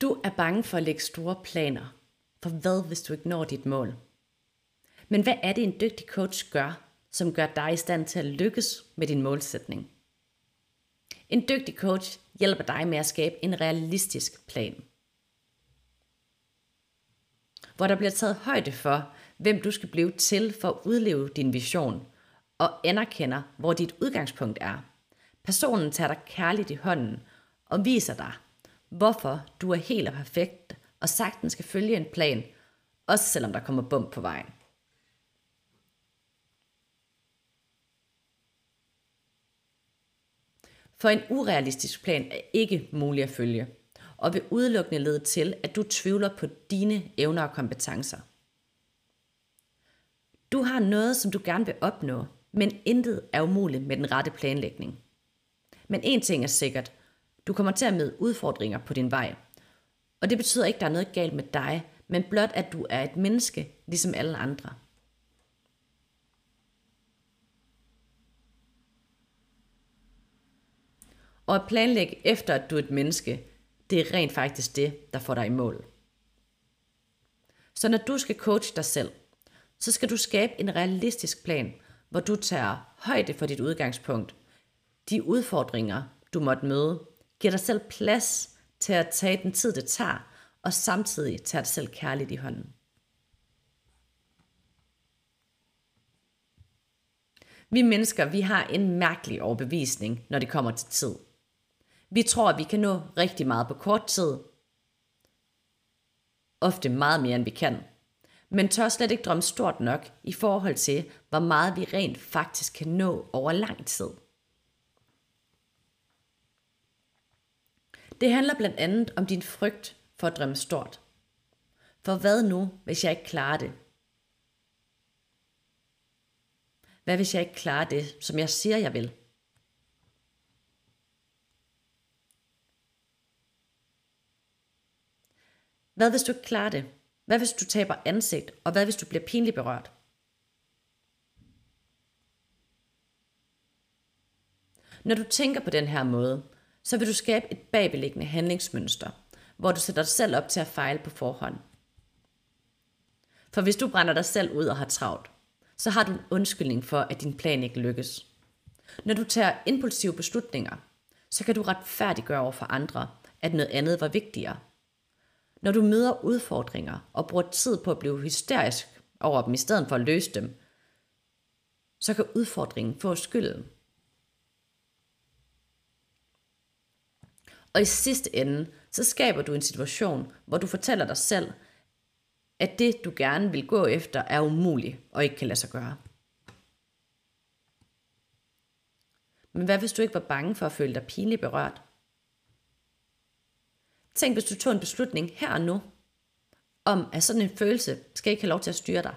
Du er bange for at lægge store planer. For hvad, hvis du ikke når dit mål? Men hvad er det, en dygtig coach gør, som gør dig i stand til at lykkes med din målsætning? En dygtig coach hjælper dig med at skabe en realistisk plan. Hvor der bliver taget højde for, hvem du skal blive til for at udleve din vision, og anerkender, hvor dit udgangspunkt er. Personen tager dig kærligt i hånden og viser dig, hvorfor du er helt og perfekt og sagtens skal følge en plan, også selvom der kommer bump på vejen. For en urealistisk plan er ikke mulig at følge, og vil udelukkende lede til, at du tvivler på dine evner og kompetencer. Du har noget, som du gerne vil opnå, men intet er umuligt med den rette planlægning. Men en ting er sikkert. Du kommer til at møde udfordringer på din vej. Og det betyder ikke, at der er noget galt med dig, men blot, at du er et menneske, ligesom alle andre. Og at planlægge efter, at du er et menneske, det er rent faktisk det, der får dig i mål. Så når du skal coache dig selv, så skal du skabe en realistisk plan, hvor du tager højde for dit udgangspunkt, de udfordringer, du måtte møde, Giv dig selv plads til at tage den tid, det tager, og samtidig tage dig selv kærligt i hånden. Vi mennesker, vi har en mærkelig overbevisning, når det kommer til tid. Vi tror, at vi kan nå rigtig meget på kort tid. Ofte meget mere, end vi kan. Men tør slet ikke drømme stort nok i forhold til, hvor meget vi rent faktisk kan nå over lang tid. Det handler blandt andet om din frygt for at drømme stort. For hvad nu, hvis jeg ikke klarer det? Hvad hvis jeg ikke klarer det, som jeg siger, jeg vil? Hvad hvis du ikke klarer det? Hvad hvis du taber ansigt? Og hvad hvis du bliver pinligt berørt? Når du tænker på den her måde, så vil du skabe et bagvedliggende handlingsmønster, hvor du sætter dig selv op til at fejle på forhånd. For hvis du brænder dig selv ud og har travlt, så har du en undskyldning for, at din plan ikke lykkes. Når du tager impulsive beslutninger, så kan du retfærdiggøre over for andre, at noget andet var vigtigere. Når du møder udfordringer og bruger tid på at blive hysterisk over dem i stedet for at løse dem, så kan udfordringen få skylden. Og i sidste ende, så skaber du en situation, hvor du fortæller dig selv, at det du gerne vil gå efter er umuligt og ikke kan lade sig gøre. Men hvad hvis du ikke var bange for at føle dig pinligt berørt? Tænk, hvis du tog en beslutning her og nu, om at sådan en følelse skal ikke have lov til at styre dig.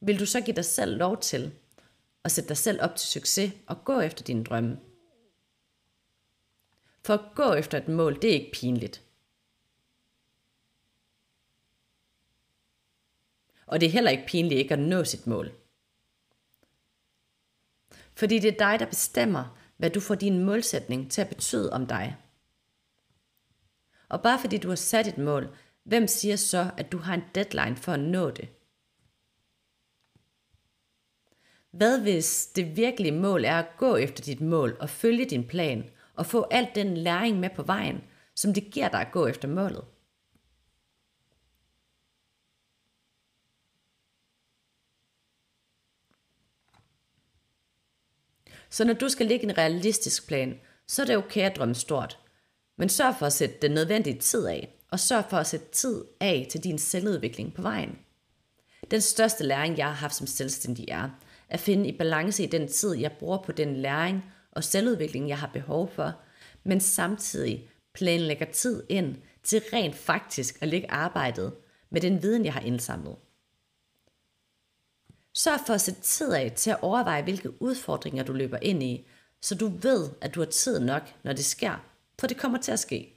Vil du så give dig selv lov til at sætte dig selv op til succes og gå efter dine drømme? For at gå efter et mål, det er ikke pinligt. Og det er heller ikke pinligt ikke at nå sit mål. Fordi det er dig, der bestemmer, hvad du får din målsætning til at betyde om dig. Og bare fordi du har sat et mål, hvem siger så, at du har en deadline for at nå det? Hvad hvis det virkelige mål er at gå efter dit mål og følge din plan og få alt den læring med på vejen, som det giver dig at gå efter målet? Så når du skal lægge en realistisk plan, så er det okay at drømme stort. Men sørg for at sætte den nødvendige tid af, og sørg for at sætte tid af til din selvudvikling på vejen. Den største læring, jeg har haft som selvstændig er, at finde i balance i den tid, jeg bruger på den læring og selvudvikling, jeg har behov for, men samtidig planlægger tid ind til rent faktisk at lægge arbejdet med den viden, jeg har indsamlet. Sørg for at sætte tid af til at overveje, hvilke udfordringer du løber ind i, så du ved, at du har tid nok, når det sker, for det kommer til at ske.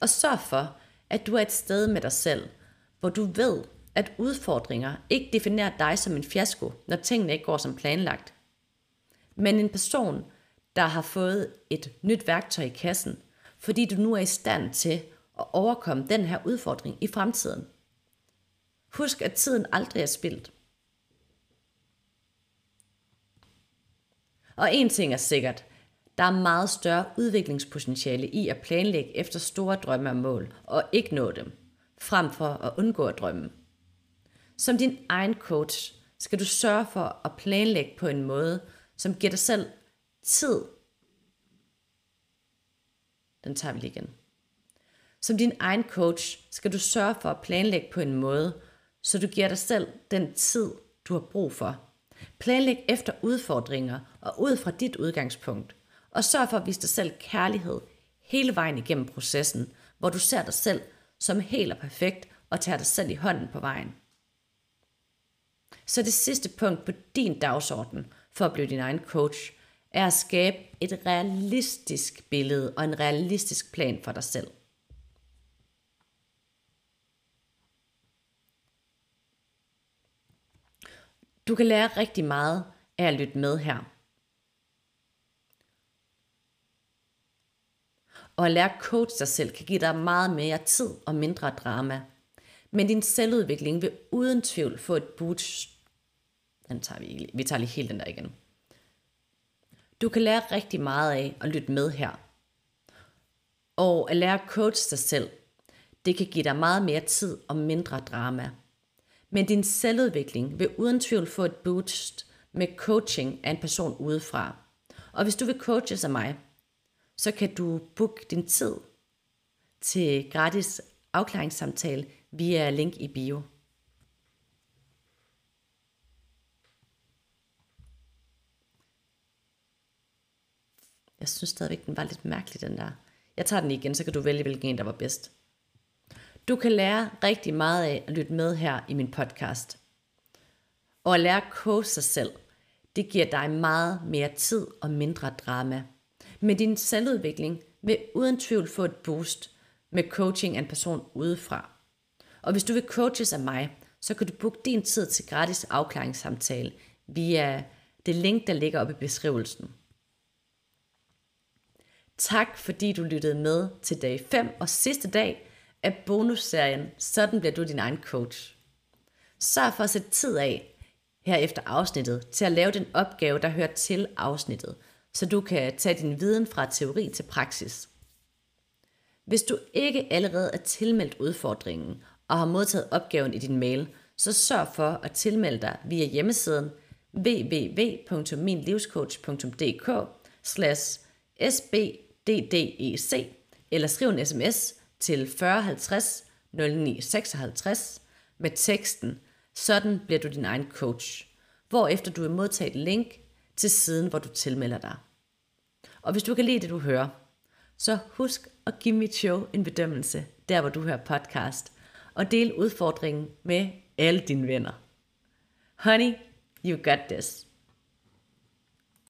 Og sørg for, at du er et sted med dig selv, hvor du ved, at udfordringer ikke definerer dig som en fiasko, når tingene ikke går som planlagt. Men en person, der har fået et nyt værktøj i kassen, fordi du nu er i stand til at overkomme den her udfordring i fremtiden. Husk, at tiden aldrig er spildt. Og en ting er sikkert, der er meget større udviklingspotentiale i at planlægge efter store drømme og mål, og ikke nå dem, frem for at undgå at drømme. Som din egen coach skal du sørge for at planlægge på en måde, som giver dig selv tid. Den tager vi lige igen. Som din egen coach skal du sørge for at planlægge på en måde, så du giver dig selv den tid, du har brug for. Planlæg efter udfordringer og ud fra dit udgangspunkt. Og sørg for at vise dig selv kærlighed hele vejen igennem processen, hvor du ser dig selv som helt og perfekt og tager dig selv i hånden på vejen. Så det sidste punkt på din dagsorden for at blive din egen coach, er at skabe et realistisk billede og en realistisk plan for dig selv. Du kan lære rigtig meget af at lytte med her. Og at lære at coach dig selv kan give dig meget mere tid og mindre drama. Men din selvudvikling vil uden tvivl få et boost. Den tager vi, vi tager lige helt den der igen. Du kan lære rigtig meget af at lytte med her. Og at lære at coach dig selv, det kan give dig meget mere tid og mindre drama. Men din selvudvikling vil uden tvivl få et boost med coaching af en person udefra. Og hvis du vil coaches af mig, så kan du booke din tid til gratis afklaringssamtale via link i bio. Jeg synes stadigvæk, den var lidt mærkelig, den der. Jeg tager den igen, så kan du vælge, hvilken en, der var bedst. Du kan lære rigtig meget af at lytte med her i min podcast. Og at lære at kose sig selv, det giver dig meget mere tid og mindre drama. Men din selvudvikling vil uden tvivl få et boost med coaching af en person udefra. Og hvis du vil coaches af mig, så kan du booke din tid til gratis afklaringssamtale via det link, der ligger oppe i beskrivelsen. Tak fordi du lyttede med til dag 5 og sidste dag af bonusserien Sådan bliver du din egen coach. Sørg for at sætte tid af her efter afsnittet til at lave den opgave, der hører til afsnittet, så du kan tage din viden fra teori til praksis. Hvis du ikke allerede er tilmeldt udfordringen og har modtaget opgaven i din mail, så sørg for at tilmelde dig via hjemmesiden www.minlivscoach.dk sbddec eller skriv en sms til 4050 0956 med teksten Sådan bliver du din egen coach, hvorefter du vil modtage et link til siden, hvor du tilmelder dig. Og hvis du kan lide det, du hører, så husk at give mit show en bedømmelse, der hvor du hører podcast, og del udfordringen med alle dine venner. Honey, you got this.